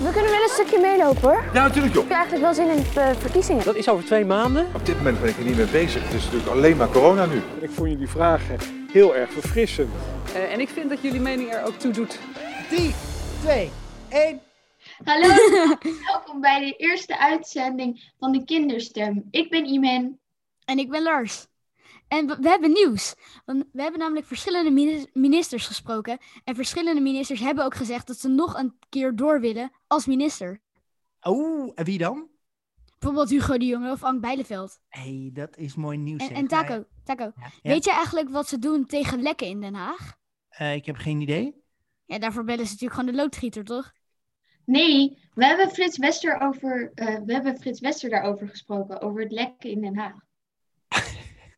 We kunnen wel een stukje meelopen hoor. Ja, natuurlijk joh. Ik heb eigenlijk wel zin in de eh, verkiezingen. Dat is over twee maanden. Op dit moment ben ik er niet mee bezig. Het is natuurlijk alleen maar corona nu. Ik vond jullie vragen heel erg verfrissend. Uh, en ik vind dat jullie mening er ook toe doet. 3, 2, 1. Hallo, welkom bij de eerste uitzending van de Kinderstem. Ik ben Imen. En ik ben Lars. En we, we hebben nieuws. Want we hebben namelijk verschillende ministers gesproken. En verschillende ministers hebben ook gezegd dat ze nog een keer door willen als minister. Oh, en wie dan? Bijvoorbeeld Hugo de Jonge of Ank Bijleveld. Hé, hey, dat is mooi nieuws. En, en Taco, Taco. Ja, ja. weet je eigenlijk wat ze doen tegen lekken in Den Haag? Uh, ik heb geen idee. Ja, daarvoor bellen ze natuurlijk gewoon de loodgieter, toch? Nee, we hebben Frits Wester over, uh, we hebben Frits Wester daarover gesproken, over het lekken in Den Haag.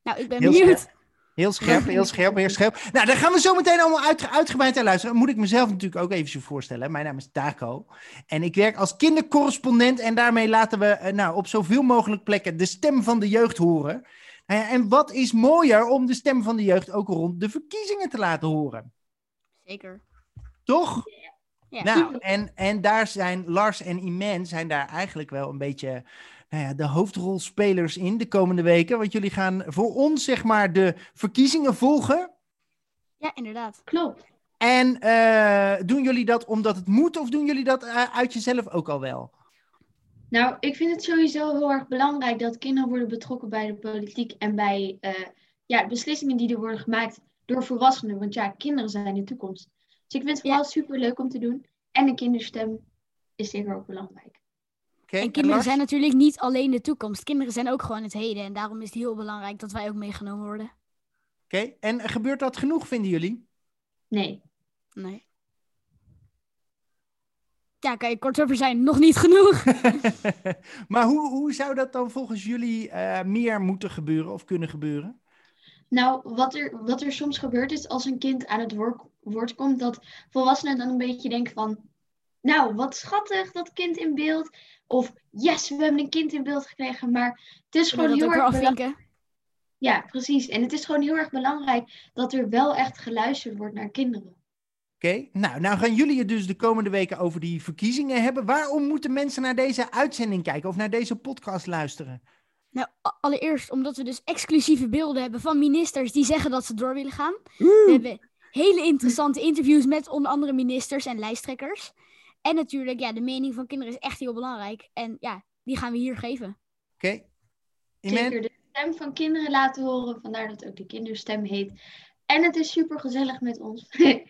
Nou, ik ben heel benieuwd. Scherp. Heel scherp, heel scherp, heel scherp. Nou, daar gaan we zo meteen allemaal uit, uitgebreid naar luisteren. Moet ik mezelf natuurlijk ook even voorstellen. Mijn naam is Taco. En ik werk als kindercorrespondent. En daarmee laten we uh, nou, op zoveel mogelijk plekken de stem van de jeugd horen. Nou ja, en wat is mooier om de stem van de jeugd ook rond de verkiezingen te laten horen? Zeker. Toch? Ja. Nou, en, en daar zijn Lars en Iman zijn daar eigenlijk wel een beetje nou ja, de hoofdrolspelers in de komende weken. Want jullie gaan voor ons, zeg maar, de verkiezingen volgen. Ja, inderdaad. Klopt. En uh, doen jullie dat omdat het moet, of doen jullie dat uh, uit jezelf ook al wel? Nou, ik vind het sowieso heel erg belangrijk dat kinderen worden betrokken bij de politiek en bij uh, ja, beslissingen die er worden gemaakt door volwassenen. Want ja, kinderen zijn de toekomst. Dus ik vind het vooral ja. super leuk om te doen. En de kinderstem is zeker ook belangrijk. Okay, en kinderen en zijn natuurlijk niet alleen de toekomst. Kinderen zijn ook gewoon het heden. En daarom is het heel belangrijk dat wij ook meegenomen worden. Oké, okay. en gebeurt dat genoeg, vinden jullie? Nee. Nee. Ja, kijk, kort over zijn, nog niet genoeg. maar hoe, hoe zou dat dan volgens jullie uh, meer moeten gebeuren of kunnen gebeuren? Nou, wat er, wat er soms gebeurt is als een kind aan het woord, woord komt, dat volwassenen dan een beetje denken van, nou, wat schattig, dat kind in beeld. Of, yes, we hebben een kind in beeld gekregen. Maar het is gewoon heel erg belangrijk. Ja, precies. En het is gewoon heel erg belangrijk dat er wel echt geluisterd wordt naar kinderen. Oké, okay. nou, nou gaan jullie het dus de komende weken over die verkiezingen hebben. Waarom moeten mensen naar deze uitzending kijken of naar deze podcast luisteren? Nou, allereerst omdat we dus exclusieve beelden hebben van ministers die zeggen dat ze door willen gaan. We hebben hele interessante interviews met onder andere ministers en lijsttrekkers. En natuurlijk, ja, de mening van kinderen is echt heel belangrijk. En ja, die gaan we hier geven. Oké. Okay. Zeker de stem van kinderen laten horen. Vandaar dat het ook de kinderstem heet. En het is super gezellig met ons.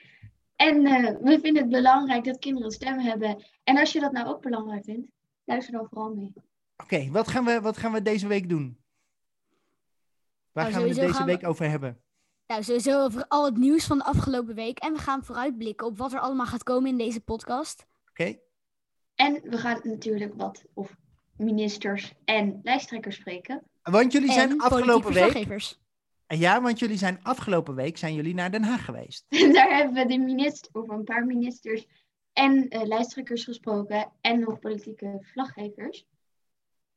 en uh, we vinden het belangrijk dat kinderen een stem hebben. En als je dat nou ook belangrijk vindt, luister dan vooral mee. Oké, okay, wat, gaan we, wat gaan we deze week doen? Waar nou, gaan we het deze week we... over hebben? Nou, sowieso over al het nieuws van de afgelopen week. En we gaan vooruitblikken op wat er allemaal gaat komen in deze podcast. Oké. Okay. En we gaan natuurlijk wat of ministers en lijsttrekkers spreken. Want jullie zijn en afgelopen week. Ja, want jullie zijn afgelopen week zijn jullie naar Den Haag geweest. Daar hebben we de minister of een paar ministers en uh, lijsttrekkers gesproken en nog politieke verslaggevers.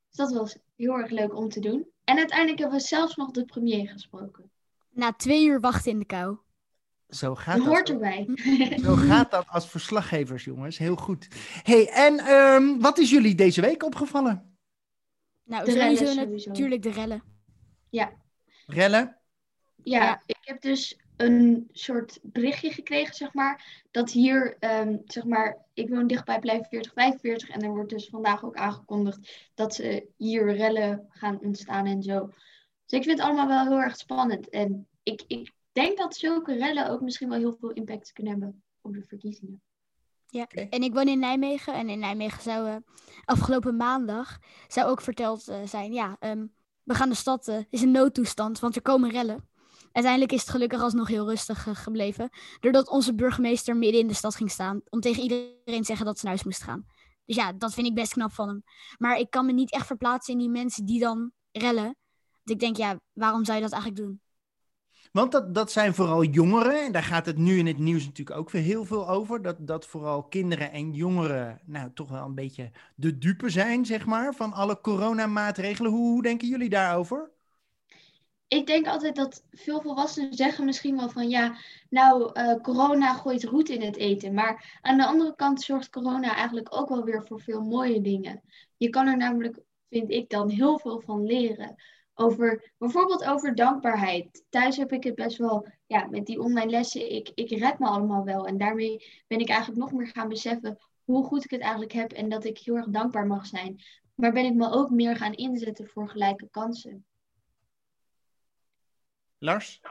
Dus dat was heel erg leuk om te doen. En uiteindelijk hebben we zelfs nog de premier gesproken. Na twee uur wachten in de kou. Zo gaat dat. hoort erbij. Zo gaat dat als verslaggevers, jongens. Heel goed. hey, en um, wat is jullie deze week opgevallen? Nou, de sowieso, rellen, sowieso natuurlijk de rellen. Ja. Rellen? Ja, ja, ik heb dus een soort berichtje gekregen, zeg maar. Dat hier, um, zeg maar, ik woon dichtbij Blijf 4045. En er wordt dus vandaag ook aangekondigd dat ze hier rellen gaan ontstaan en zo. Dus ik vind het allemaal wel heel erg spannend. En ik, ik denk dat zulke rellen ook misschien wel heel veel impact kunnen hebben op de verkiezingen. Ja, okay. en ik woon in Nijmegen. En in Nijmegen zou uh, afgelopen maandag zou ook verteld uh, zijn, ja, um, we gaan de stad, uh, is een noodtoestand, want er komen rellen. Uiteindelijk is het gelukkig alsnog heel rustig gebleven. Doordat onze burgemeester midden in de stad ging staan. Om tegen iedereen te zeggen dat ze naar huis moest gaan. Dus ja, dat vind ik best knap van hem. Maar ik kan me niet echt verplaatsen in die mensen die dan rellen. Want ik denk, ja, waarom zou je dat eigenlijk doen? Want dat, dat zijn vooral jongeren. En daar gaat het nu in het nieuws natuurlijk ook weer heel veel over. Dat, dat vooral kinderen en jongeren nou toch wel een beetje de dupe zijn, zeg maar, van alle coronamaatregelen. Hoe, hoe denken jullie daarover? ik denk altijd dat veel volwassenen zeggen misschien wel van ja, nou, eh, corona gooit roet in het eten. Maar aan de andere kant zorgt corona eigenlijk ook wel weer voor veel mooie dingen. Je kan er namelijk, vind ik dan, heel veel van leren. Over, bijvoorbeeld over dankbaarheid. Thuis heb ik het best wel, ja, met die online lessen, ik, ik red me allemaal wel. En daarmee ben ik eigenlijk nog meer gaan beseffen hoe goed ik het eigenlijk heb en dat ik heel erg dankbaar mag zijn. Maar ben ik me ook meer gaan inzetten voor gelijke kansen. Lars?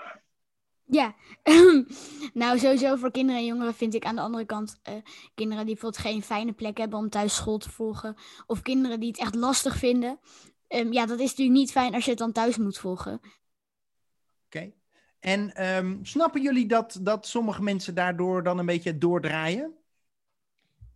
Ja, nou sowieso voor kinderen en jongeren vind ik aan de andere kant eh, kinderen die bijvoorbeeld geen fijne plek hebben om thuis school te volgen. Of kinderen die het echt lastig vinden. Ehm, ja, dat is natuurlijk niet fijn als je het dan thuis moet volgen. Oké. En ehm, snappen jullie dat, dat sommige mensen daardoor dan een beetje doordraaien?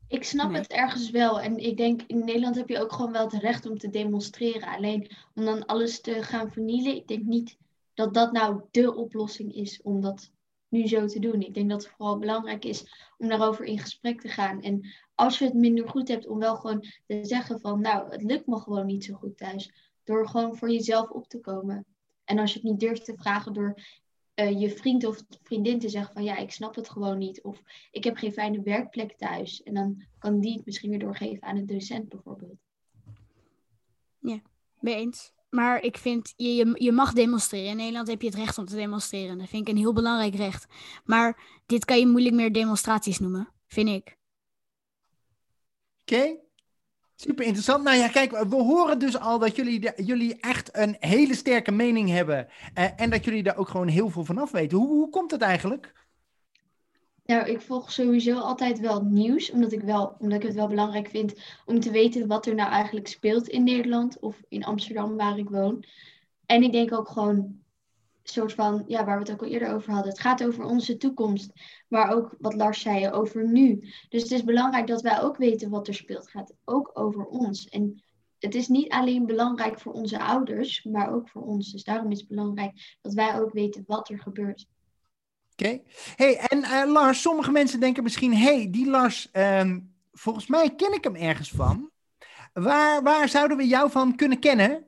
Ik snap Nee. het ergens wel. En ik denk, in Nederland heb je ook gewoon wel het recht om te demonstreren. Alleen om dan alles te gaan vernielen, ik denk niet dat dat nou de oplossing is om dat nu zo te doen. Ik denk dat het vooral belangrijk is om daarover in gesprek te gaan. En als je het minder goed hebt, om wel gewoon te zeggen van, nou, het lukt me gewoon niet zo goed thuis. Door gewoon voor jezelf op te komen. En als je het niet durft te vragen door eh, je vriend of vriendin te zeggen van, ja, ik snap het gewoon niet. Of ik heb geen fijne werkplek thuis. En dan kan die het misschien weer doorgeven aan een docent bijvoorbeeld. Mee eens. Maar ik vind, je, je, je mag demonstreren. In Nederland heb je het recht om te demonstreren. Dat vind ik een heel belangrijk recht. Maar dit kan je moeilijk meer demonstraties noemen, vind ik. Oké. Super interessant. Nou ja, kijk, we horen dus al dat jullie, de- jullie echt een hele sterke mening hebben. eh, en dat jullie daar ook gewoon heel veel van af weten. Hoe, hoe komt het eigenlijk? Nou, ik volg sowieso altijd wel nieuws, omdat ik, wel, omdat ik het wel belangrijk vind om te weten wat er nou eigenlijk speelt in Nederland of in Amsterdam, waar ik woon. En ik denk ook gewoon, soort van, ja, waar we het ook al eerder over hadden, het gaat over onze toekomst, maar ook wat Lars zei, over nu. Dus het is belangrijk dat wij ook weten wat er speelt. Het gaat ook over ons. En het is niet alleen belangrijk voor onze ouders, maar ook voor ons. Dus daarom is het belangrijk dat wij ook weten wat er gebeurt. Oké. Hey, en eh, Lars, sommige mensen denken misschien, hey, die Lars, ehm, volgens mij ken ik hem ergens van. Waar, waar zouden we jou van kunnen kennen?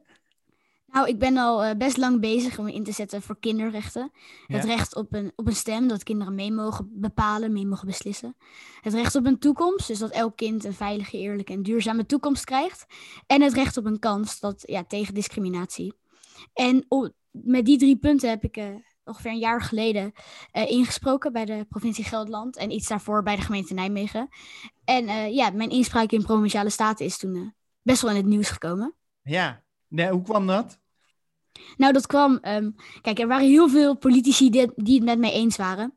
Nou, ik ben al eh, best lang bezig om me in te zetten voor kinderrechten. Het recht op een, op een stem, dat kinderen mee mogen bepalen, mee mogen beslissen. Het recht op een toekomst, dus dat elk kind een veilige, eerlijke en duurzame toekomst krijgt. En het recht op een kans dat, ja, tegen discriminatie. En met die drie punten heb ik eh, ongeveer een jaar geleden eh, ingesproken bij de provincie Gelderland. En iets daarvoor bij de gemeente Nijmegen. En eh, ja, mijn inspraak in Provinciale Staten is toen eh, best wel in het nieuws gekomen. Ja. Nee, hoe kwam dat? Nou, dat kwam. ehm, kijk, er waren heel veel politici die, die het met mij eens waren.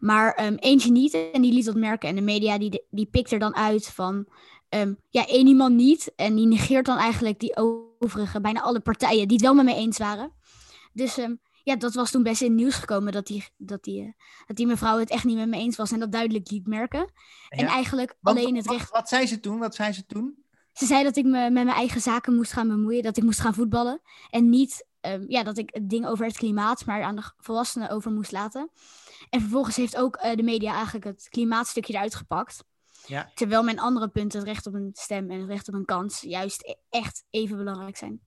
Maar ehm, eentje niet. En die liet dat merken. En de media die, die pikt er dan uit van. ehm, ja, één iemand niet. En die negeert dan eigenlijk die overige, bijna alle partijen die het wel met mij eens waren. Dus ja, dat was toen best in het nieuws gekomen dat die, dat, die, eh, dat die mevrouw het echt niet met me eens was. En dat duidelijk liet merken. En eigenlijk Want- alleen het recht. wat zei ze toen? Wat zei ze toen? Ze zei dat ik me met mijn eigen zaken moest gaan bemoeien, dat ik moest gaan voetballen. En niet ehm, ja, dat ik het ding over het klimaat, maar aan de volwassenen over moest laten. En vervolgens heeft ook eh, de media eigenlijk het klimaatstukje eruit gepakt. Ja. Terwijl mijn andere punten, het recht op een stem en het recht op een kans, juist e- echt even belangrijk zijn.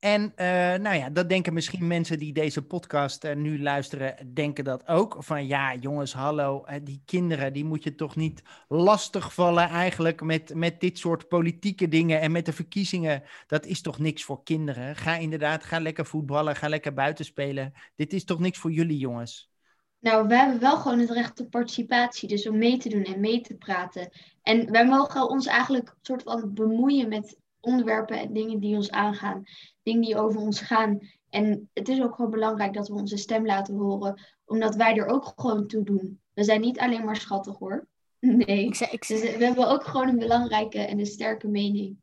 En eh, nou ja, dat denken misschien mensen die deze podcast eh, nu luisteren, denken dat ook. Van ja, jongens, hallo, eh, die kinderen, die moet je toch niet lastigvallen eigenlijk met, met dit soort politieke dingen en met de verkiezingen. Dat is toch niks voor kinderen? Ga inderdaad, ga lekker voetballen, ga lekker buiten spelen. Dit is toch niks voor jullie, jongens? Nou, wij hebben wel gewoon het recht op participatie, dus om mee te doen en mee te praten. En wij mogen ons eigenlijk soort van bemoeien met onderwerpen en dingen die ons aangaan, dingen die over ons gaan. En het is ook gewoon belangrijk dat we onze stem laten horen, omdat wij er ook gewoon toe doen. We zijn niet alleen maar schattig hoor. Nee. Ik, zei, ik Dus zou we hebben ook gewoon een belangrijke en een sterke mening.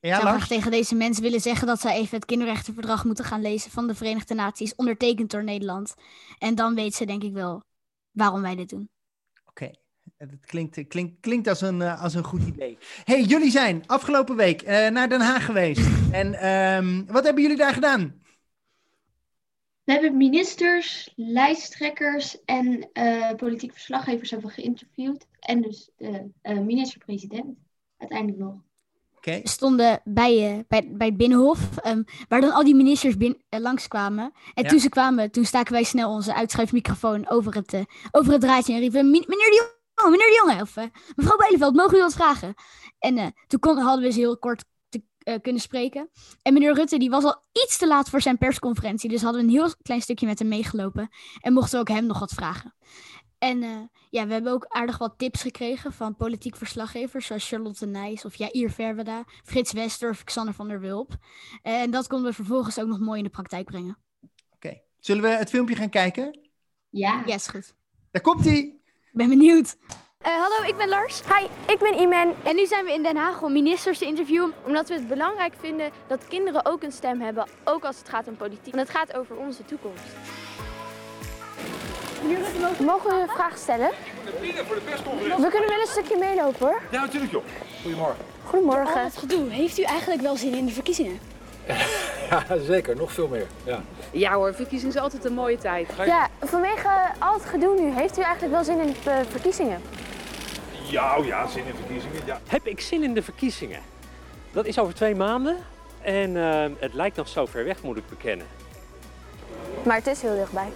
Ja, graag Lars? tegen deze mensen willen zeggen dat zij even het kinderrechtenverdrag moeten gaan lezen van de Verenigde Naties, ondertekend door Nederland. En dan weet ze denk ik wel waarom wij dit doen. Oké, het klinkt, klinkt, klinkt als, een, eh, als een goed idee. hey, jullie zijn afgelopen week eh, naar Den Haag geweest. En ehm, wat hebben jullie daar gedaan? We hebben ministers, lijsttrekkers en eh politieke verslaggevers hebben we geïnterviewd. En dus de eh, minister-president uiteindelijk nog. Oké. We stonden bij, bij, bij het Binnenhof, ehm, waar dan al die ministers bin, eh, langskwamen. En Ja. toen ze kwamen, toen staken wij snel onze uitschuifmicrofoon over het, eh, over het draadje en riepen... "Mi- Meneer de Jonge, meneer de Jonge, of eh, mevrouw Beleveld, mogen u wat vragen? En eh, toen kon, hadden we ze heel kort te, eh, kunnen spreken. En meneer Rutte, die was al iets te laat voor zijn persconferentie. Dus hadden we een heel klein stukje met hem meegelopen. En mochten we ook hem nog wat vragen. En eh, ja, we hebben ook aardig wat tips gekregen van politiek verslaggevers zoals Charlotte Nijs of Jair Verweda, Frits Wester of Xander van der Wulp. En dat konden we vervolgens ook nog mooi in de praktijk brengen. Oké. Zullen we het filmpje gaan kijken? Ja. Ja, is goed. Daar komt hij. Ik ben benieuwd. Eh, hallo, ik ben Lars. Hi, ik ben Iman. En nu zijn we in Den Haag om ministers te interviewen. Omdat we het belangrijk vinden dat kinderen ook een stem hebben. Ook als het gaat om politiek. Want het gaat over onze toekomst. Mogen we een vraag stellen? voor de persconferentie. We kunnen wel een stukje meelopen hoor. Ja, natuurlijk joh. Goedemorgen. Goedemorgen. het gedoe. Heeft u eigenlijk wel zin in de verkiezingen? Ja, zeker. Nog veel meer. Ja. Ja hoor, verkiezingen is altijd een mooie tijd. Ja, vanwege al het gedoe nu, heeft u eigenlijk wel zin in de eh, verkiezingen? Ja, oh ja, zin in verkiezingen. Ja. Heb ik zin in de verkiezingen? Dat is over twee maanden en eh, het lijkt nog zo ver weg, moet ik bekennen. Maar het is heel dichtbij.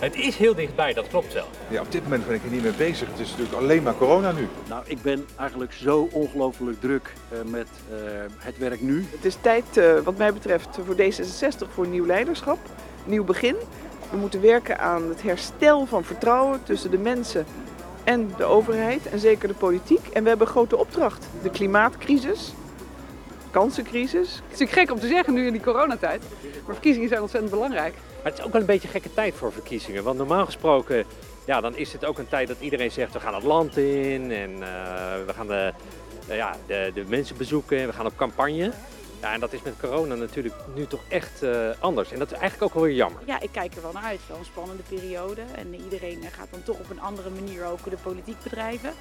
Het is heel dichtbij, dat klopt wel. ja, op dit moment ben ik er niet mee bezig. Het is natuurlijk alleen maar corona nu. Nou, ik ben eigenlijk zo ongelooflijk druk eh, met eh, het werk nu. Het is tijd, eh, wat mij betreft, voor D66 voor nieuw leiderschap, nieuw begin. We moeten werken aan het herstel van vertrouwen tussen de mensen en de overheid en zeker de politiek. En we hebben een grote opdracht. De klimaatcrisis, kansencrisis. Het is natuurlijk gek om te zeggen nu in die coronatijd, maar verkiezingen zijn ontzettend belangrijk. Maar het is ook wel een beetje een gekke tijd voor verkiezingen. Want normaal gesproken, ja, dan is het ook een tijd dat iedereen zegt we gaan het land in en eh, we gaan de, eh, ja, de, de mensen bezoeken en we gaan op campagne. Ja, en dat is met corona natuurlijk nu toch echt eh, anders. En dat is eigenlijk ook wel weer jammer. Ja, ik kijk er wel naar uit. Wel een spannende periode. En iedereen gaat dan toch op een andere manier ook de politiek bedrijven.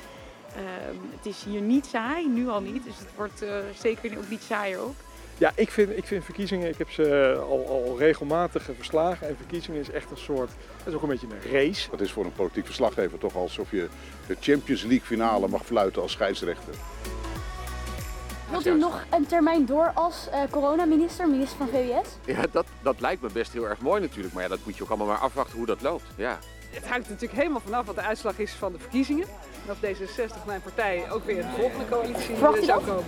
Ehm, het is hier niet saai, nu al niet. Dus het wordt eh, zeker ook niet saaier ook. Ja, ik vind, ik vind verkiezingen, ik heb ze al, al regelmatig verslagen. En verkiezingen is echt een soort, het is ook een beetje een race. Het is voor een politiek verslaggever toch alsof je de Champions League finale mag fluiten als scheidsrechter. Wilt u nog een termijn door als eh, coronaminister, minister van VWS? Ja, dat, dat lijkt me best heel erg mooi natuurlijk. Maar ja, dat moet je ook allemaal maar afwachten hoe dat loopt. Ja. Het hangt natuurlijk helemaal vanaf wat de uitslag is van de verkiezingen. Of D66, mijn partij, ook weer in de volgende coalitie Verwacht eh, zou dat? komen.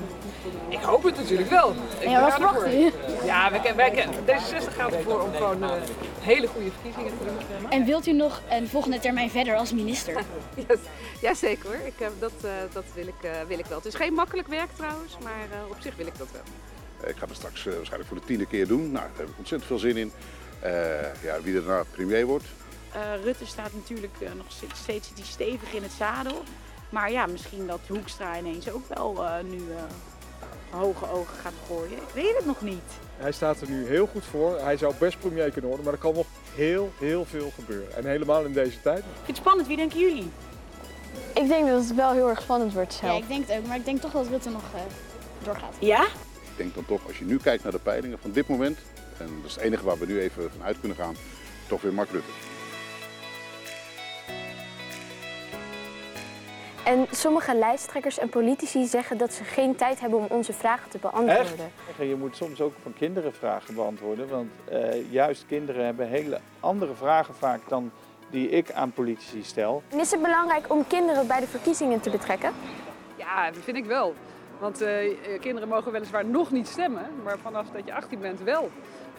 Ik hoop het natuurlijk wel. Ik Ja, wat verwacht u? Ja, wij, wij, D66 gaat ervoor om gewoon eh, hele goede verkiezingen te doen. En wilt u nog een volgende termijn verder als minister? Ja, ja, zeker hoor. Ik, heb dat eh, dat wil, ik, eh, wil ik wel. Het is geen makkelijk werk trouwens, maar eh, op zich wil ik dat wel. Eh, Ik ga het straks eh, waarschijnlijk voor de tiende keer doen. Nou, daar heb ik ontzettend veel zin in. Eh, ja, wie er daarna premier wordt. Eh, Rutte staat natuurlijk eh, nog steeds, steeds die stevig in het zadel. Maar ja, misschien dat Hoekstra ineens ook wel eh, nu eh, hoge ogen gaat gooien. Ik weet het nog niet. Hij staat er nu heel goed voor. Hij zou best premier kunnen worden, maar er kan nog heel, heel veel gebeuren. En helemaal in deze tijd. Ik vind het spannend. Wie denken jullie? Ik denk dat het wel heel erg spannend wordt Ja, zelf. ik denk het ook, maar ik denk toch dat Rutte nog eh, doorgaat. Ja? Ik denk dan toch, als je nu kijkt naar de peilingen van dit moment. En dat is het enige waar we nu even van uit kunnen gaan. Toch weer Mark Rutte. En sommige lijsttrekkers en politici zeggen dat ze geen tijd hebben om onze vragen te beantwoorden. Je moet soms ook van kinderen vragen beantwoorden. Want eh, juist kinderen hebben hele andere vragen vaak dan die ik aan politici stel. En is het belangrijk om kinderen bij de verkiezingen te betrekken? Ja, dat vind ik wel. Want eh, kinderen mogen weliswaar nog niet stemmen, maar vanaf dat je 18 bent wel.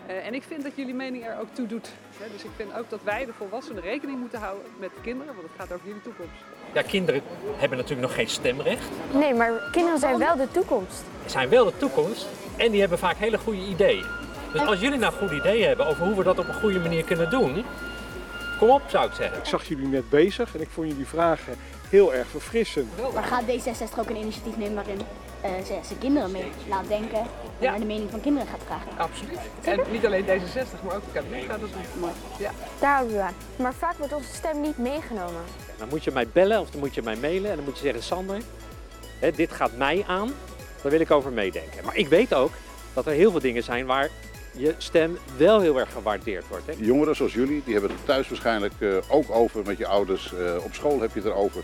Eh, en ik vind dat jullie mening er ook toe doet. Hè, dus ik vind ook dat wij, de volwassenen, rekening moeten houden met de kinderen, want het gaat over jullie toekomst. Ja, kinderen hebben natuurlijk nog geen stemrecht. Nee, maar kinderen zijn wel de toekomst. Zijn wel de toekomst en die hebben vaak hele goede ideeën. Dus als jullie nou goede ideeën hebben over hoe we dat op een goede manier kunnen doen, kom op zou ik zeggen. Ik zag jullie net bezig en ik vond jullie vragen heel erg verfrissend. Maar gaat D66 ook een initiatief nemen waarin eh, ze, ze kinderen mee laat denken en Ja. naar de mening van kinderen gaat vragen? Absoluut. En niet alleen D66, maar ook de kabinet gaat dat doen. Ja. Daar houden we aan. Maar vaak wordt onze stem niet meegenomen. Dan moet je mij bellen of dan moet je mij mailen en dan moet je zeggen, Sander, hè, dit gaat mij aan, daar wil ik over meedenken. Maar ik weet ook dat er heel veel dingen zijn waar je stem wel heel erg gewaardeerd wordt. Hè. Jongeren zoals jullie, die hebben het thuis waarschijnlijk eh, ook over met je ouders. Eh, op school heb je het erover.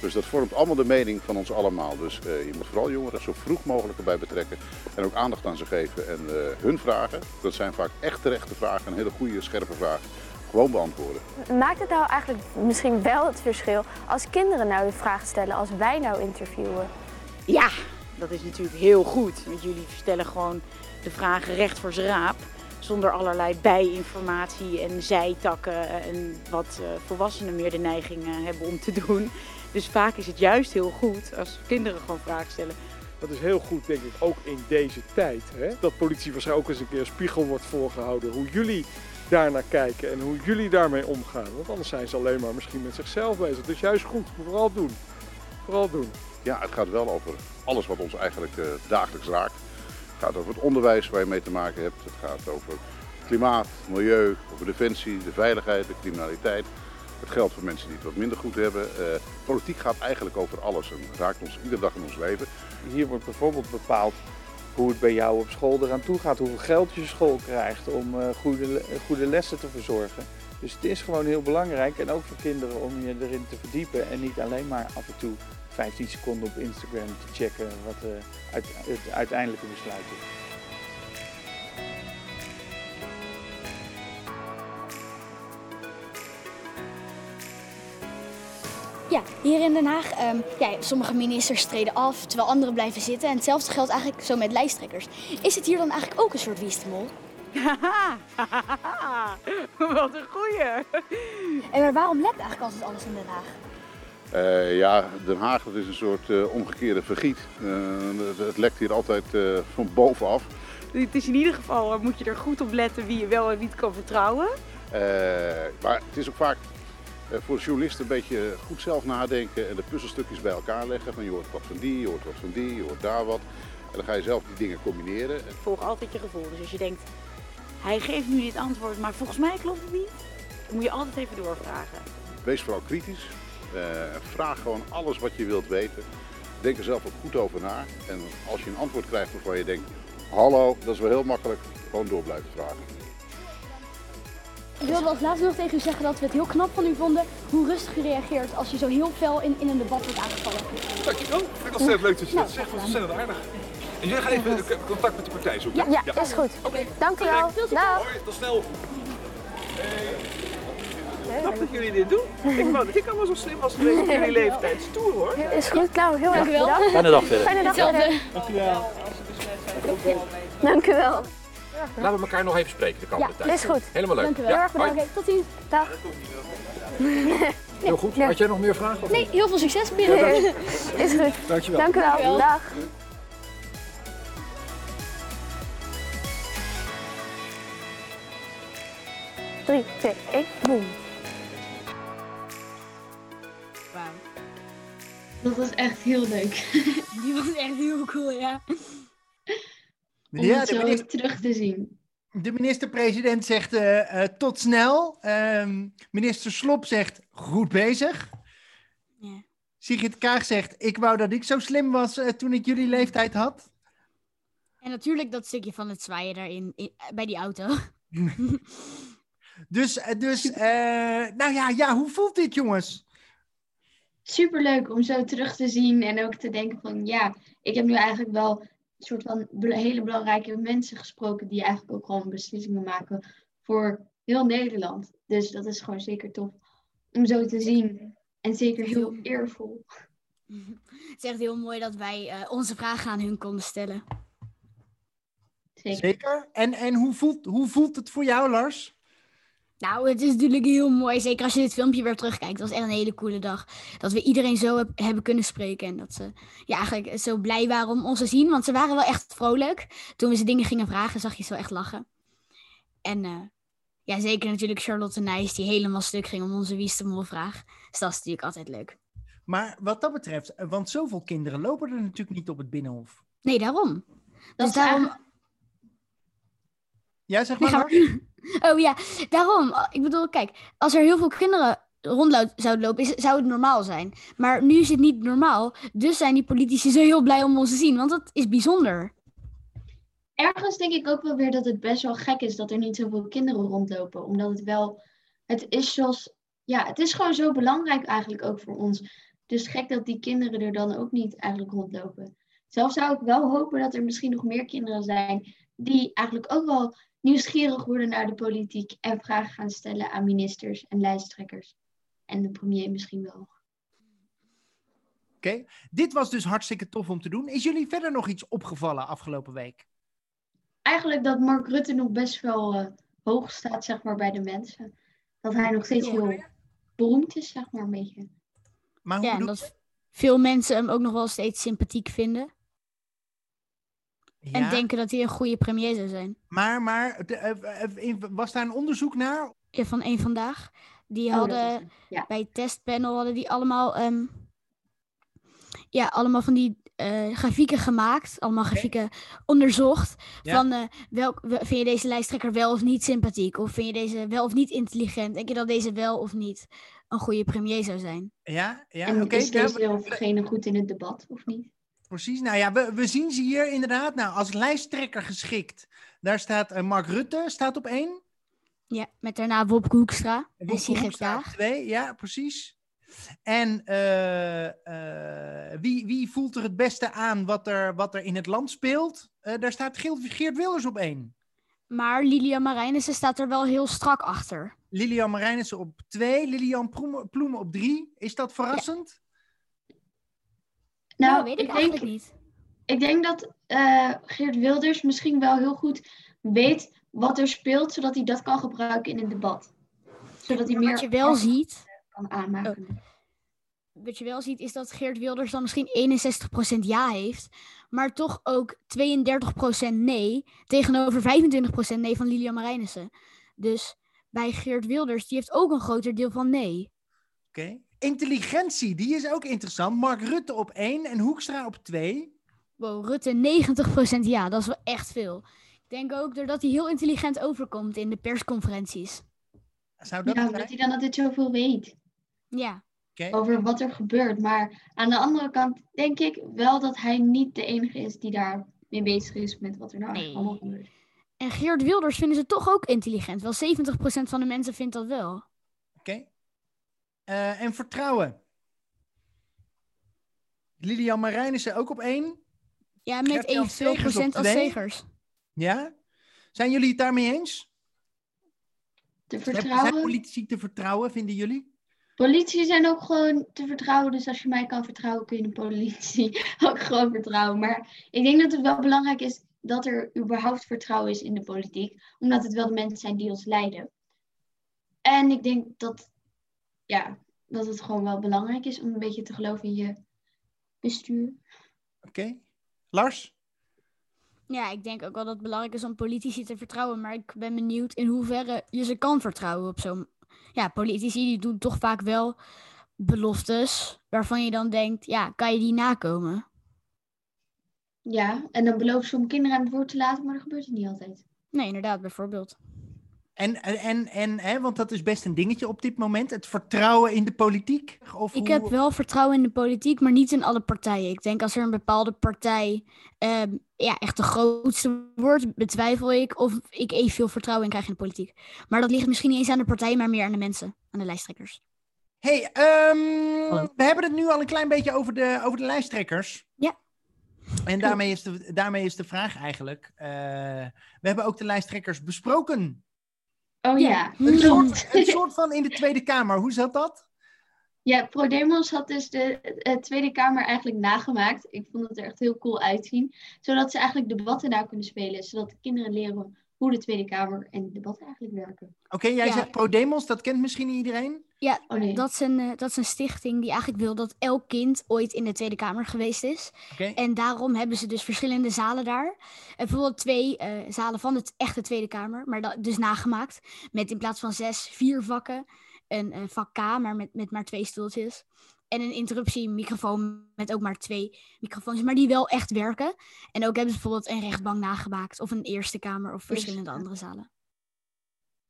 Dus dat vormt allemaal de mening van ons allemaal. Dus eh, je moet vooral jongeren zo vroeg mogelijk erbij betrekken en ook aandacht aan ze geven. En eh, hun vragen, dat zijn vaak echt terechte vragen, een hele goede, scherpe vragen, gewoon beantwoorden. Maakt het nou eigenlijk misschien wel het verschil als kinderen nou de vraag stellen als wij nou interviewen? Ja, dat is natuurlijk heel goed. Want jullie stellen gewoon de vragen recht voor z'n raap. Zonder allerlei bijinformatie en zijtakken en wat uh, volwassenen meer de neiging uh, hebben om te doen. Dus vaak is het juist heel goed als kinderen gewoon vragen stellen. Dat is heel goed, denk ik, ook in deze tijd. Hè? Dat politie waarschijnlijk ook eens een keer een spiegel wordt voorgehouden. Hoe jullie daarnaar kijken en hoe jullie daarmee omgaan. Want anders zijn ze alleen maar misschien met zichzelf bezig. Dus juist goed, vooral doen. Vooral doen. Ja, het gaat wel over alles wat ons eigenlijk uh, dagelijks raakt. Het gaat over het onderwijs waar je mee te maken hebt. Het gaat over klimaat, milieu, over defensie, de veiligheid, de criminaliteit. Het geldt voor mensen die het wat minder goed hebben. Uh, politiek gaat eigenlijk over alles en raakt ons iedere dag in ons leven. Hier wordt bijvoorbeeld bepaald hoe het bij jou op school eraan toe gaat, hoeveel geld je school krijgt om uh, goede, goede lessen te verzorgen. Dus het is gewoon heel belangrijk en ook voor kinderen om je erin te verdiepen en niet alleen maar af en toe 15 seconden op Instagram te checken wat uh, uit, het uiteindelijke besluit is. Ja, hier in Den Haag, um, ja, sommige ministers treden af, terwijl anderen blijven zitten. En hetzelfde geldt eigenlijk zo met lijsttrekkers. Is het hier dan eigenlijk ook een soort wiestemol? Wat een goeie! En maar waarom lekt eigenlijk altijd alles in Den Haag? Uh, ja, Den Haag dat is een soort uh, omgekeerde vergiet. Uh, het lekt hier altijd van bovenaf. Het is in ieder geval, moet je er goed op letten wie je wel en niet kan vertrouwen. maar het is ook vaak voor de journalisten een beetje goed zelf nadenken en de puzzelstukjes bij elkaar leggen. Van je hoort wat van die, je hoort wat van die, je hoort daar wat. En dan ga je zelf die dingen combineren. Volg altijd je gevoel. Dus als je denkt, hij geeft nu dit antwoord, maar volgens mij klopt het niet. Dan moet je altijd even doorvragen. Wees vooral kritisch. Uh, vraag gewoon alles wat je wilt weten. Denk er zelf ook goed over na. En als je een antwoord krijgt waarvan je denkt, hallo, dat is wel heel makkelijk, gewoon door blijven vragen. Ik wilde als laatste nog tegen u zeggen dat we het heel knap van u vonden hoe rustig u reageert als je zo heel fel in, in een debat wordt aangevallen. Dankjewel. Ik vind het ontzettend leuk dat je dat zegt, dat is ontzettend aardig. En jij gaat even contact met de partij zoeken? Ja, ja, is goed. Oké, dank u wel. Dag. Hoi, tot snel. Knap dat jullie dit doen. Ik wou dat ik allemaal zo slim was geweest op jullie leeftijd. Stoer hoor. Is goed, Klauw. Heel erg bedankt. Fijne dag verder. Fijne dag verder. Dank u wel. Dank u wel. Laten we elkaar nog even spreken de komende ja, tijd. is goed. Helemaal leuk. Dank u wel. Heel erg bedankt. Tot ziens. Dag. Heel goed. Had jij nog meer vragen? Of nee, heel veel succes binnen. Is goed. Dankjewel. Dank u wel. Dankjewel. Dag. Drie, twee, één, boom. Wauw. Dat was echt heel leuk. Die was echt heel cool, ja. Om Ja, het zo minister- terug te zien. De minister-president zegt eh, eh, tot snel. Ehm, minister Slop zegt goed bezig. Ja. Sigrid Kaag zegt ik wou dat ik zo slim was eh, toen ik jullie leeftijd had. En natuurlijk dat stukje van het zwaaien daarin, in- bij die auto. Dus, dus eh, nou ja, ja, hoe voelt dit jongens? Superleuk om zo terug te zien en ook te denken van ja, ik heb nu eigenlijk wel een soort van hele belangrijke mensen gesproken die eigenlijk ook gewoon beslissingen maken voor heel Nederland. Dus dat is gewoon zeker tof om zo te zien. En zeker heel eervol. Het is echt heel mooi dat wij eh, onze vragen aan hun konden stellen. Zeker. Zeker. En, en hoe, voelt, hoe voelt het voor jou, Lars? Nou, het is natuurlijk heel mooi. Zeker als je dit filmpje weer terugkijkt. Het was echt een hele coole dag. Dat we iedereen zo heb- hebben kunnen spreken. En dat ze ja, eigenlijk zo blij waren om ons te zien. Want ze waren wel echt vrolijk. Toen we ze dingen gingen vragen, zag je ze wel echt lachen. En eh, ja, zeker natuurlijk Charlotte Nijs, die helemaal stuk ging om onze Wie Mol vraag. Dus dat is natuurlijk altijd leuk. Maar wat dat betreft, eh, want zoveel kinderen lopen er natuurlijk niet op het Binnenhof. Nee, daarom. Dat Dus is daarom... eigenlijk- Ja, zeg maar. Oh ja, daarom. Ik bedoel, kijk, als er heel veel kinderen rond zouden lopen, zou het normaal zijn. Maar nu is het niet normaal. Dus zijn die politici zo heel blij om ons te zien. Want dat is bijzonder. Ergens denk ik ook wel weer dat het best wel gek is dat er niet zoveel kinderen rondlopen. Omdat het wel, het is zoals, ja, het is gewoon zo belangrijk eigenlijk ook voor ons. Dus gek dat die kinderen er dan ook niet eigenlijk rondlopen. Zelf zou ik wel hopen dat er misschien nog meer kinderen zijn die eigenlijk ook wel nieuwsgierig worden naar de politiek en vragen gaan stellen aan ministers en lijsttrekkers. En de premier misschien wel. Oké, dit was dus hartstikke tof om te doen. Is jullie verder nog iets opgevallen afgelopen week? Eigenlijk dat Mark Rutte nog best wel eh, hoog staat, zeg maar, bij de mensen. Dat hij nog steeds heel beroemd is, zeg maar, een beetje. Maar hoe ja, dat veel mensen hem ook nog wel steeds sympathiek vinden. Ja. En denken dat hij een goede premier zou zijn. Maar, maar eh, eh, was daar een onderzoek naar? Ja, van één vandaag. Die Oh, hadden ja. bij het testpanel hadden die allemaal, ehm, ja, allemaal van die eh, grafieken gemaakt. Allemaal grafieken onderzocht. Ja. Van eh, welk, wel- vind je deze lijsttrekker wel of niet sympathiek? Of vind je deze wel of niet intelligent? Denk je dat deze wel of niet een goede premier zou zijn? Ja, ja en oké. is ja, deze we- of degene goed in het debat, of niet? Precies. Nou ja, we, we zien ze hier inderdaad. Nou, als lijsttrekker geschikt. Daar staat eh, Mark Rutte, staat op één. Ja, met daarna Wopke Hoekstra en Wopke Sigrid Hoekstra op twee, ja, precies. En eh, eh, wie, wie voelt er het beste aan wat er, wat er in het land speelt? Daar staat Geert, Geert Wilders op één. Maar Lilian Marijnissen staat er wel heel strak achter. Lilian Marijnissen op twee. Lilian Ploemen, Ploemen op drie. Is dat verrassend? Nou, Nou, weet ik denk, eigenlijk niet. Ik denk dat eh, Geert Wilders misschien wel heel goed weet wat er speelt, zodat hij dat kan gebruiken in een debat. Zodat hij meer Wat je wel ziet, kan aanmaken. wat je wel ziet, is dat Geert Wilders dan misschien 61% ja heeft, maar toch ook 32% nee tegenover 25% nee van Lilian Marijnissen. Dus bij Geert Wilders, die heeft ook een groter deel van nee. Oké. Intelligentie, die is ook interessant. Mark Rutte op één en Hoekstra op twee. Wow, Rutte 90% ja, dat is wel echt veel. Ik denk ook doordat hij heel intelligent overkomt in de persconferenties. Zou Ja, omdat hij dan altijd zoveel weet Ja. over wat er gebeurt. Maar aan de andere kant denk ik wel dat hij niet de enige is die daar mee bezig is met wat er nou allemaal gebeurt. En Geert Wilders vinden ze toch ook intelligent. Wel 70% van de mensen vindt dat wel. Oké. Eh, en vertrouwen. Lilian Marijnissen ook op één. Ja, met evenveel procent als twee. Segers. Ja? Zijn jullie het daarmee eens? Te Zijn- vertrouwen. Zijn politici te vertrouwen, vinden jullie? Politie zijn ook gewoon te vertrouwen. Dus als je mij kan vertrouwen, kun je de politie ook gewoon vertrouwen. Maar ik denk dat het wel belangrijk is dat er überhaupt vertrouwen is in de politiek. Omdat het wel de mensen zijn die ons leiden. En ik denk dat, ja, dat het gewoon wel belangrijk is om een beetje te geloven in je bestuur. Oké. Lars? Ja, ik denk ook wel dat het belangrijk is om politici te vertrouwen. Maar ik ben benieuwd in hoeverre je ze kan vertrouwen op zo'n... Ja, politici die doen toch vaak wel beloftes waarvan je dan denkt, ja, kan je die nakomen? Ja, en dan beloven ze om kinderen aan het woord te laten, maar dat gebeurt het niet altijd. Nee, inderdaad, bijvoorbeeld. En, en, en, hè, want dat is best een dingetje op dit moment. Het vertrouwen in de politiek. Of Ik hoe- heb wel vertrouwen in de politiek, maar niet in alle partijen. Ik denk als er een bepaalde partij ehm, ja, echt de grootste wordt, betwijfel ik of ik evenveel vertrouwen in krijg in de politiek. Maar dat ligt misschien niet eens aan de partij, maar meer aan de mensen, aan de lijsttrekkers. hey, ehm, we hebben het nu al een klein beetje over de, over de lijsttrekkers. Ja. En daarmee is de, daarmee is de vraag eigenlijk. eh, we hebben ook de lijsttrekkers besproken. Oh ja, Een soort, een soort van in de Tweede Kamer. Hoe zat dat? Ja, ProDemos had dus de eh, Tweede Kamer eigenlijk nagemaakt. Ik vond het er echt heel cool uitzien. Zodat ze eigenlijk debatten nou kunnen spelen. Zodat de kinderen leren hoe de Tweede Kamer en de debatten eigenlijk werken. Oké, jij Ja. zegt ProDemos, dat kent misschien niet iedereen. Ja, Oh, nee. dat, is een, eh, dat is een stichting die eigenlijk wil dat elk kind ooit in de Tweede Kamer geweest is. Oké. En daarom hebben ze dus verschillende zalen daar. En bijvoorbeeld twee eh, zalen van de echte Tweede Kamer, maar dat, dus nagemaakt. Met in plaats van zes, vier vakken. Een, eh, vak K, maar met, met maar twee stoeltjes. En een interruptiemicrofoon met ook maar twee microfoons, maar die wel echt werken. En ook hebben ze bijvoorbeeld een rechtbank nagemaakt, of een Eerste Kamer, of verschillende andere zalen.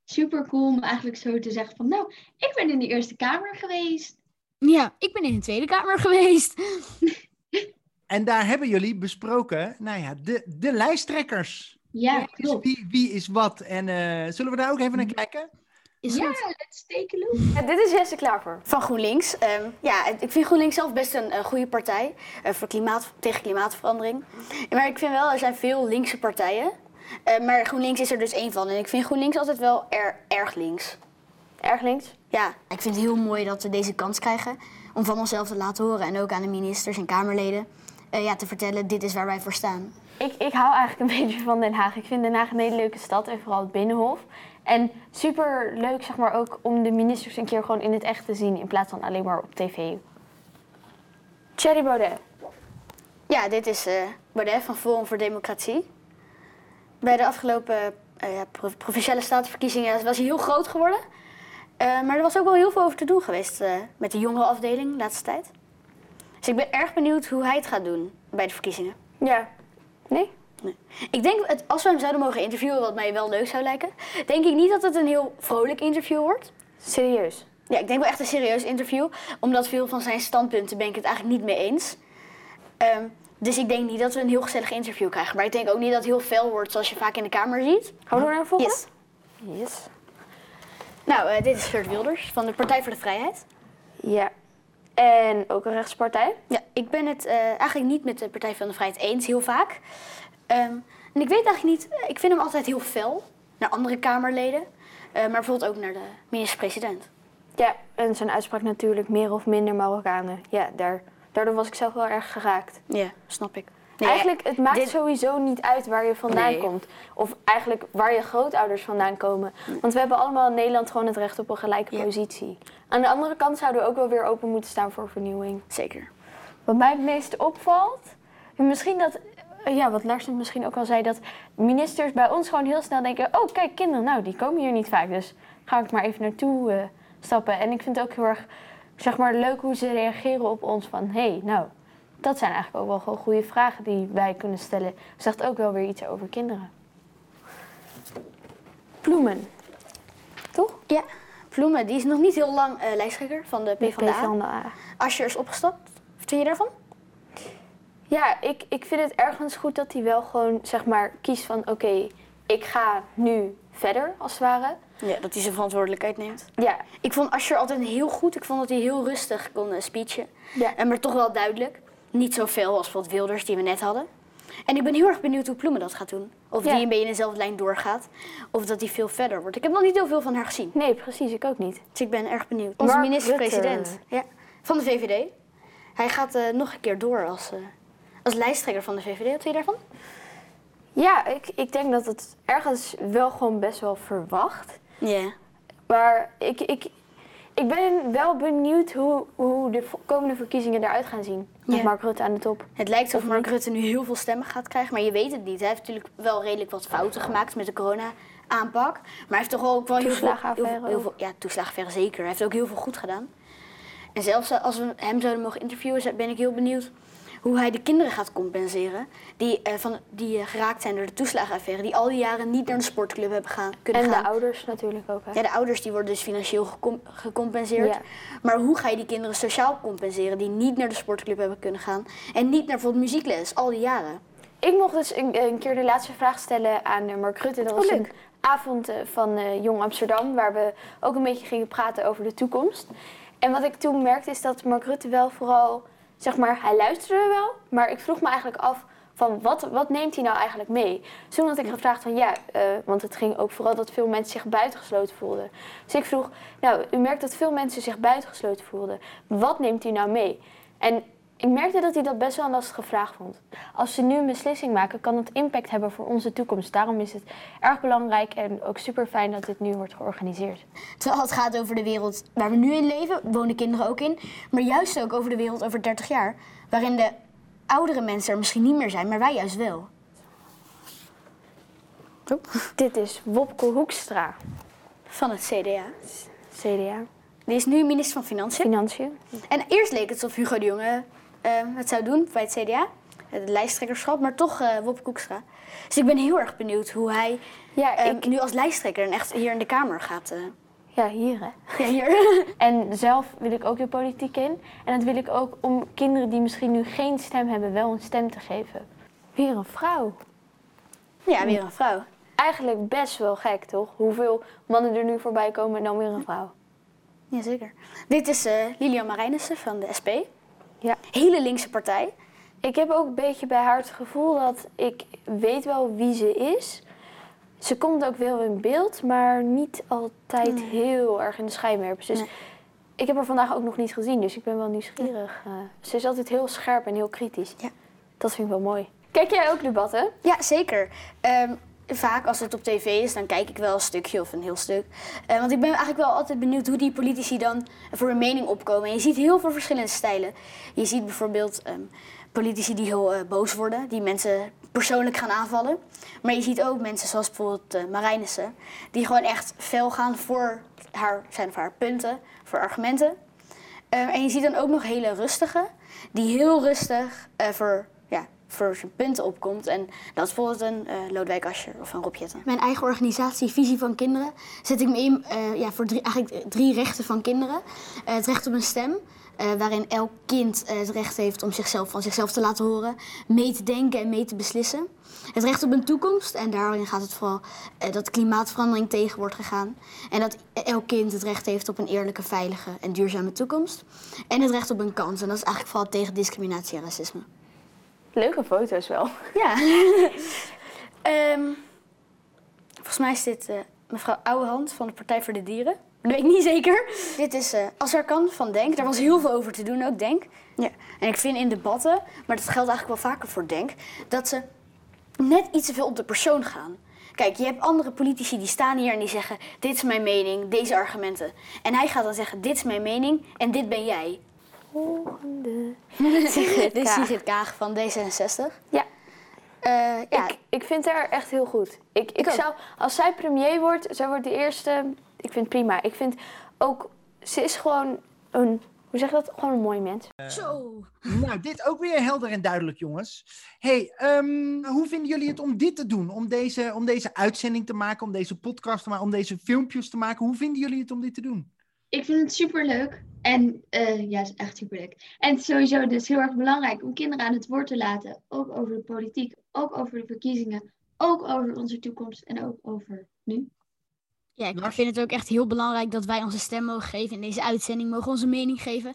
Super cool om eigenlijk zo te zeggen van... Nou, ik ben in de Eerste Kamer geweest. Ja, ik ben in de Tweede Kamer geweest. En daar hebben jullie besproken, nou ja, de, de lijsttrekkers. Ja, Dus klopt. wie, wie is wat? En eh, zullen we daar ook even naar kijken? Is ja, goed. let's take a look. dit is Jesse klaar voor. Van GroenLinks. Ehm, ja, ik vind GroenLinks zelf best een, een goede partij eh, voor klimaat, tegen klimaatverandering. Maar ik vind wel, er zijn veel linkse partijen. Eh, maar GroenLinks is er dus één van. En ik vind GroenLinks altijd wel er, erg links. Erg links? Ja. Ik vind het heel mooi dat we deze kans krijgen om van onszelf te laten horen en ook aan de ministers en Kamerleden eh, ja, te vertellen: dit is waar wij voor staan. Ik, ik hou eigenlijk een beetje van Den Haag. Ik vind Den Haag een hele leuke stad en vooral het Binnenhof. En super leuk, zeg maar, ook om de ministers een keer gewoon in het echt te zien in plaats van alleen maar op tv. Thierry Baudet. Ja, dit is eh Baudet van Forum voor Democratie. Bij de afgelopen ja, pro- provinciale statenverkiezingen was hij heel groot geworden. Eh, maar er was ook wel heel veel over te doen geweest met de jongerenafdeling de laatste tijd. Dus ik ben erg benieuwd hoe hij het gaat doen bij de verkiezingen. Ja. Nee? Nee. Ik denk, het, als we hem zouden mogen interviewen, wat mij wel leuk zou lijken, denk ik niet dat het een heel vrolijk interview wordt. Serieus? Ja, ik denk wel echt een serieus interview. Omdat veel van zijn standpunten ben ik het eigenlijk niet mee eens. Ehm, dus ik denk niet dat we een heel gezellig interview krijgen. Maar ik denk ook niet dat het heel fel wordt zoals je vaak in de Kamer ziet. Gaan we door naar de volgende? Yes. Yes. Nou, eh, dit is Geert Wilders van de Partij voor de Vrijheid. Ja. En ook een rechtspartij? Ja, ik ben het eh, eigenlijk niet met de Partij van de Vrijheid eens, heel vaak. Ehm, en ik weet eigenlijk niet, ik vind hem altijd heel fel naar andere Kamerleden. eh, maar bijvoorbeeld ook naar de minister-president. Ja, en zijn uitspraak natuurlijk meer of minder Marokkanen. Ja, daar, daardoor was ik zelf wel erg geraakt. Ja, snap ik. eigenlijk, het maakt dit- sowieso niet uit waar je vandaan Nee. komt. Of eigenlijk waar je grootouders vandaan komen. Want we hebben allemaal in Nederland gewoon het recht op een gelijke positie. Aan de andere kant zouden we ook wel weer open moeten staan voor vernieuwing. Zeker. Wat mij het meest opvalt, en misschien dat, ja, wat Lars misschien ook al zei, dat ministers bij ons gewoon heel snel denken: oh, kijk, kinderen, nou, die komen hier niet vaak, dus ga ik maar even naartoe eh, stappen. En ik vind het ook heel erg, zeg maar, leuk hoe ze reageren op ons van: hé, hey, nou, dat zijn eigenlijk ook wel gewoon goede vragen die wij kunnen stellen. Zegt ook wel weer iets over kinderen. Bloemen. Toch? Ja, Ploemen, die is nog niet heel lang eh, lijsttrekker van de PvdA. PvdA. Asscher is opgestapt. Wat vind je daarvan? Ja, ik, ik vind het ergens goed dat hij wel gewoon, zeg maar, kiest van... oké, ik ga nu verder, als het ware. Ja, dat hij zijn verantwoordelijkheid neemt. Ja. Ik vond Asscher altijd heel goed. Ik vond dat hij heel rustig kon uh, speechen. Ja. En maar toch wel duidelijk. Niet zo fel als bijvoorbeeld Wilders, die we net hadden. En ik ben heel erg benieuwd hoe Ploemen dat gaat doen. Of Ja. die een beetje in dezelfde lijn doorgaat. Of dat hij veel verder wordt. Ik heb nog niet heel veel van haar gezien. Nee, precies. Ik ook niet. Dus ik ben erg benieuwd. Onze minister-president. Ja, van de VVD. Hij gaat eh, nog een keer door als, eh, als lijsttrekker van de VVD. Wat vind je daarvan? Ja, ik, ik denk dat het ergens wel gewoon best wel verwacht. Ja. Maar ik, ik, ik ben wel benieuwd hoe, hoe de komende verkiezingen eruit gaan zien. Met. Mark Rutte aan de top. Het lijkt alsof Of Mark? Rutte nu heel veel stemmen gaat krijgen, maar je weet het niet. Hij heeft natuurlijk wel redelijk wat fouten gemaakt met de corona-aanpak. Maar hij heeft toch ook wel heel veel, heel, veel- heel ook. veel... Ja, toeslagenaffaire zeker. Hij heeft ook heel veel goed gedaan. En zelfs als we hem zouden mogen interviewen, ben ik heel benieuwd hoe hij de kinderen gaat compenseren. Die, eh, van, die eh, geraakt zijn door de toeslagenaffaire. Die al die jaren niet naar de sportclub hebben gaan, kunnen En gaan. de ouders natuurlijk ook. Hè? Ja, de ouders die worden dus financieel gecom- gecompenseerd. Ja. Maar hoe ga je die kinderen sociaal compenseren die niet naar de sportclub hebben kunnen gaan en niet naar bijvoorbeeld muziekles al die jaren? Ik mocht dus een, een keer de laatste vraag stellen aan eh, Mark Rutte. Dat Oh, was een avond van Jong Amsterdam, waar we ook een beetje gingen praten over de toekomst. En wat ik toen merkte is dat Mark Rutte wel vooral, zeg maar, hij luisterde wel, maar ik vroeg me eigenlijk af van wat, wat neemt hij nou eigenlijk mee? Dus toen had ik gevraagd van ja, eh, want het ging ook vooral dat veel mensen zich buitengesloten voelden. Dus ik vroeg, nou, u merkt dat veel mensen zich buitengesloten voelden. Wat neemt u nou mee? En ik merkte dat hij dat best wel een lastige vraag vond. Als ze nu een beslissing maken, kan het impact hebben voor onze toekomst. Daarom is het erg belangrijk en ook super fijn dat dit nu wordt georganiseerd. Terwijl het gaat over de wereld waar we nu in leven, wonen kinderen ook in. Maar juist ook over de wereld over 30 jaar. Waarin de oudere mensen er misschien niet meer zijn, maar wij juist wel. Dit is Wopke Hoekstra. Van het CDA. CDA. Die is nu minister van Financiën. Financiën. En eerst leek het alsof Hugo de Jonge het zou doen bij het CDA. Het lijsttrekkerschap, maar toch eh Wopke Hoekstra. Dus ik ben heel erg benieuwd hoe hij Ja, eh, ik- nu als lijsttrekker en echt hier in de Kamer gaat. eh. Ja, hier hè. Ja, hier. En zelf wil ik ook de politiek in. En dat wil ik ook om kinderen die misschien nu geen stem hebben, wel een stem te geven. Weer een vrouw. Ja, weer een vrouw. eigenlijk best wel gek, toch? Hoeveel mannen er nu voorbij komen en dan weer een vrouw. Jazeker. Dit is eh, Lilian Marijnissen van de SP. Ja. Hele linkse partij. Ik heb ook een beetje bij haar het gevoel dat ik weet wel wie ze is. Ze komt ook wel in beeld, maar niet altijd Nee. heel erg in de schijnwerpers. Dus ik heb haar vandaag ook nog niet gezien, dus ik ben wel nieuwsgierig. Eh, ze is altijd heel scherp en heel kritisch. Ja. Dat vind ik wel mooi. Kijk jij ook debatten? Ja, zeker. Ehm, vaak als het op tv is, dan kijk ik wel een stukje of een heel stuk. Eh, want ik ben eigenlijk wel altijd benieuwd hoe die politici dan voor een mening opkomen. En je ziet heel veel verschillende stijlen. Je ziet bijvoorbeeld ehm, politici die heel eh, boos worden, die mensen persoonlijk gaan aanvallen. Maar je ziet ook mensen zoals bijvoorbeeld uh, Marijnissen, die gewoon echt fel gaan voor haar, zijn haar punten, voor argumenten. Eh, en je ziet dan ook nog hele rustige, die heel rustig voor, voor zijn punten opkomt. En dat is bijvoorbeeld een eh Lodewijk Asscher of een Rob. Mijn eigen organisatie, Visie van Kinderen, zet ik me in eh, ja, voor drie, eigenlijk drie rechten van kinderen. Eh, het recht op een stem, waarin elk kind het recht heeft om zichzelf van zichzelf te laten horen, mee te denken en mee te beslissen. Het recht op een toekomst, en daarin gaat het vooral dat klimaatverandering tegen wordt gegaan. En dat elk kind het recht heeft op een eerlijke, veilige en duurzame toekomst. En het recht op een kans, en dat is eigenlijk vooral tegen discriminatie en racisme. Leuke foto's wel. Ja. Ehm, volgens mij is dit eh, mevrouw Ouwehand van de Partij voor de Dieren. Dat weet ik niet zeker. Dit is Als er kan van Denk. Daar was heel veel over te doen ook, Denk. Ja. En ik vind in debatten, maar dat geldt eigenlijk wel vaker voor Denk, dat ze net iets te veel op de persoon gaan. Kijk, je hebt andere politici die staan hier en die zeggen: Dit is mijn mening, deze argumenten. En hij gaat dan zeggen: Dit is mijn mening en dit ben jij. Volgende. Dit is Kaag. Sigrid Kaag van D66. Ja. Eh, ja. Ik, ik vind haar echt heel goed. Ik, ik zou, als zij premier wordt, zij wordt de eerste. Ik vind het prima. Ik vind ook, ze is gewoon een, hoe zeg je dat? Gewoon een mooi mens. Zo. Nou, dit ook weer helder en duidelijk, jongens. hey, ehm, hoe vinden jullie het om dit te doen? Om deze, om deze uitzending te maken, om deze podcast te maken, om deze filmpjes te maken? Hoe vinden jullie het om dit te doen? Ik vind het super leuk. En eh, ja, het is echt super leuk. En het is sowieso dus heel erg belangrijk om kinderen aan het woord te laten. Ook over de politiek, ook over de verkiezingen, ook over onze toekomst en ook over nu. Ja, ik vind het ook echt heel belangrijk dat wij onze stem mogen geven. In deze uitzending mogen we onze mening geven.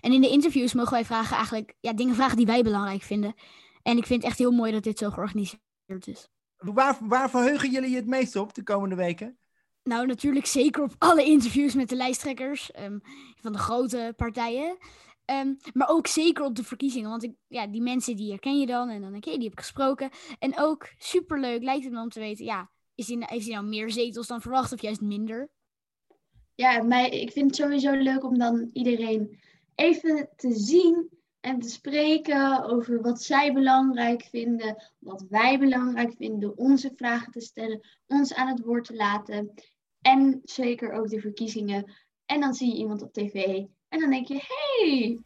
En in de interviews mogen wij vragen eigenlijk ja, dingen vragen die wij belangrijk vinden. En ik vind het echt heel mooi dat dit zo georganiseerd is. Waar, waar verheugen jullie je het meest op de komende weken? Nou, natuurlijk zeker op alle interviews met de lijsttrekkers ehm, van de grote partijen. Ehm, maar ook zeker op de verkiezingen. Want ik, ja, die mensen die herken je dan. En dan denk je, die heb ik gesproken. En ook superleuk lijkt het me om te weten, ja, is die, heeft hij nou meer zetels dan verwacht of juist minder? Ja, mij, ik vind het sowieso leuk om dan iedereen even te zien en te spreken over wat zij belangrijk vinden, wat wij belangrijk vinden, onze vragen te stellen, ons aan het woord te laten. En zeker ook de verkiezingen. En dan zie je iemand op tv en dan denk je, hey,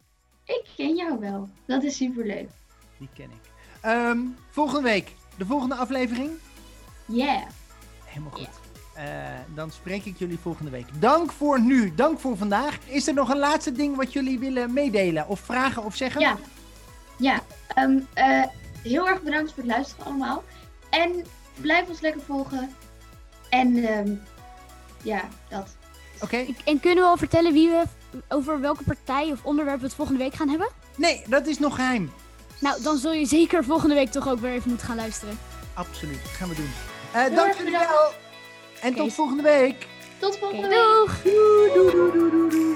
ik ken jou wel. Dat is superleuk. Die ken ik. Ehm, volgende week, de volgende aflevering. Yeah. Helemaal goed. Dan spreek ik jullie volgende week. Dank voor nu, dank voor vandaag. Is er nog een laatste ding wat jullie willen meedelen of vragen of zeggen? Ja, ja ehm, eh, heel erg bedankt voor het luisteren allemaal. En blijf ons lekker volgen. En ehm, ja, dat. Oké. En kunnen we al vertellen wie we over welke partij of onderwerp we het volgende week gaan hebben? Nee, dat is nog geheim. Nou, dan zul je zeker volgende week toch ook weer even moeten gaan luisteren. Absoluut, dat gaan we doen. Eh, Heel dank jullie wel. En tot volgende week. Tot volgende week. doeg! Doei, doei, doei, doei, doei.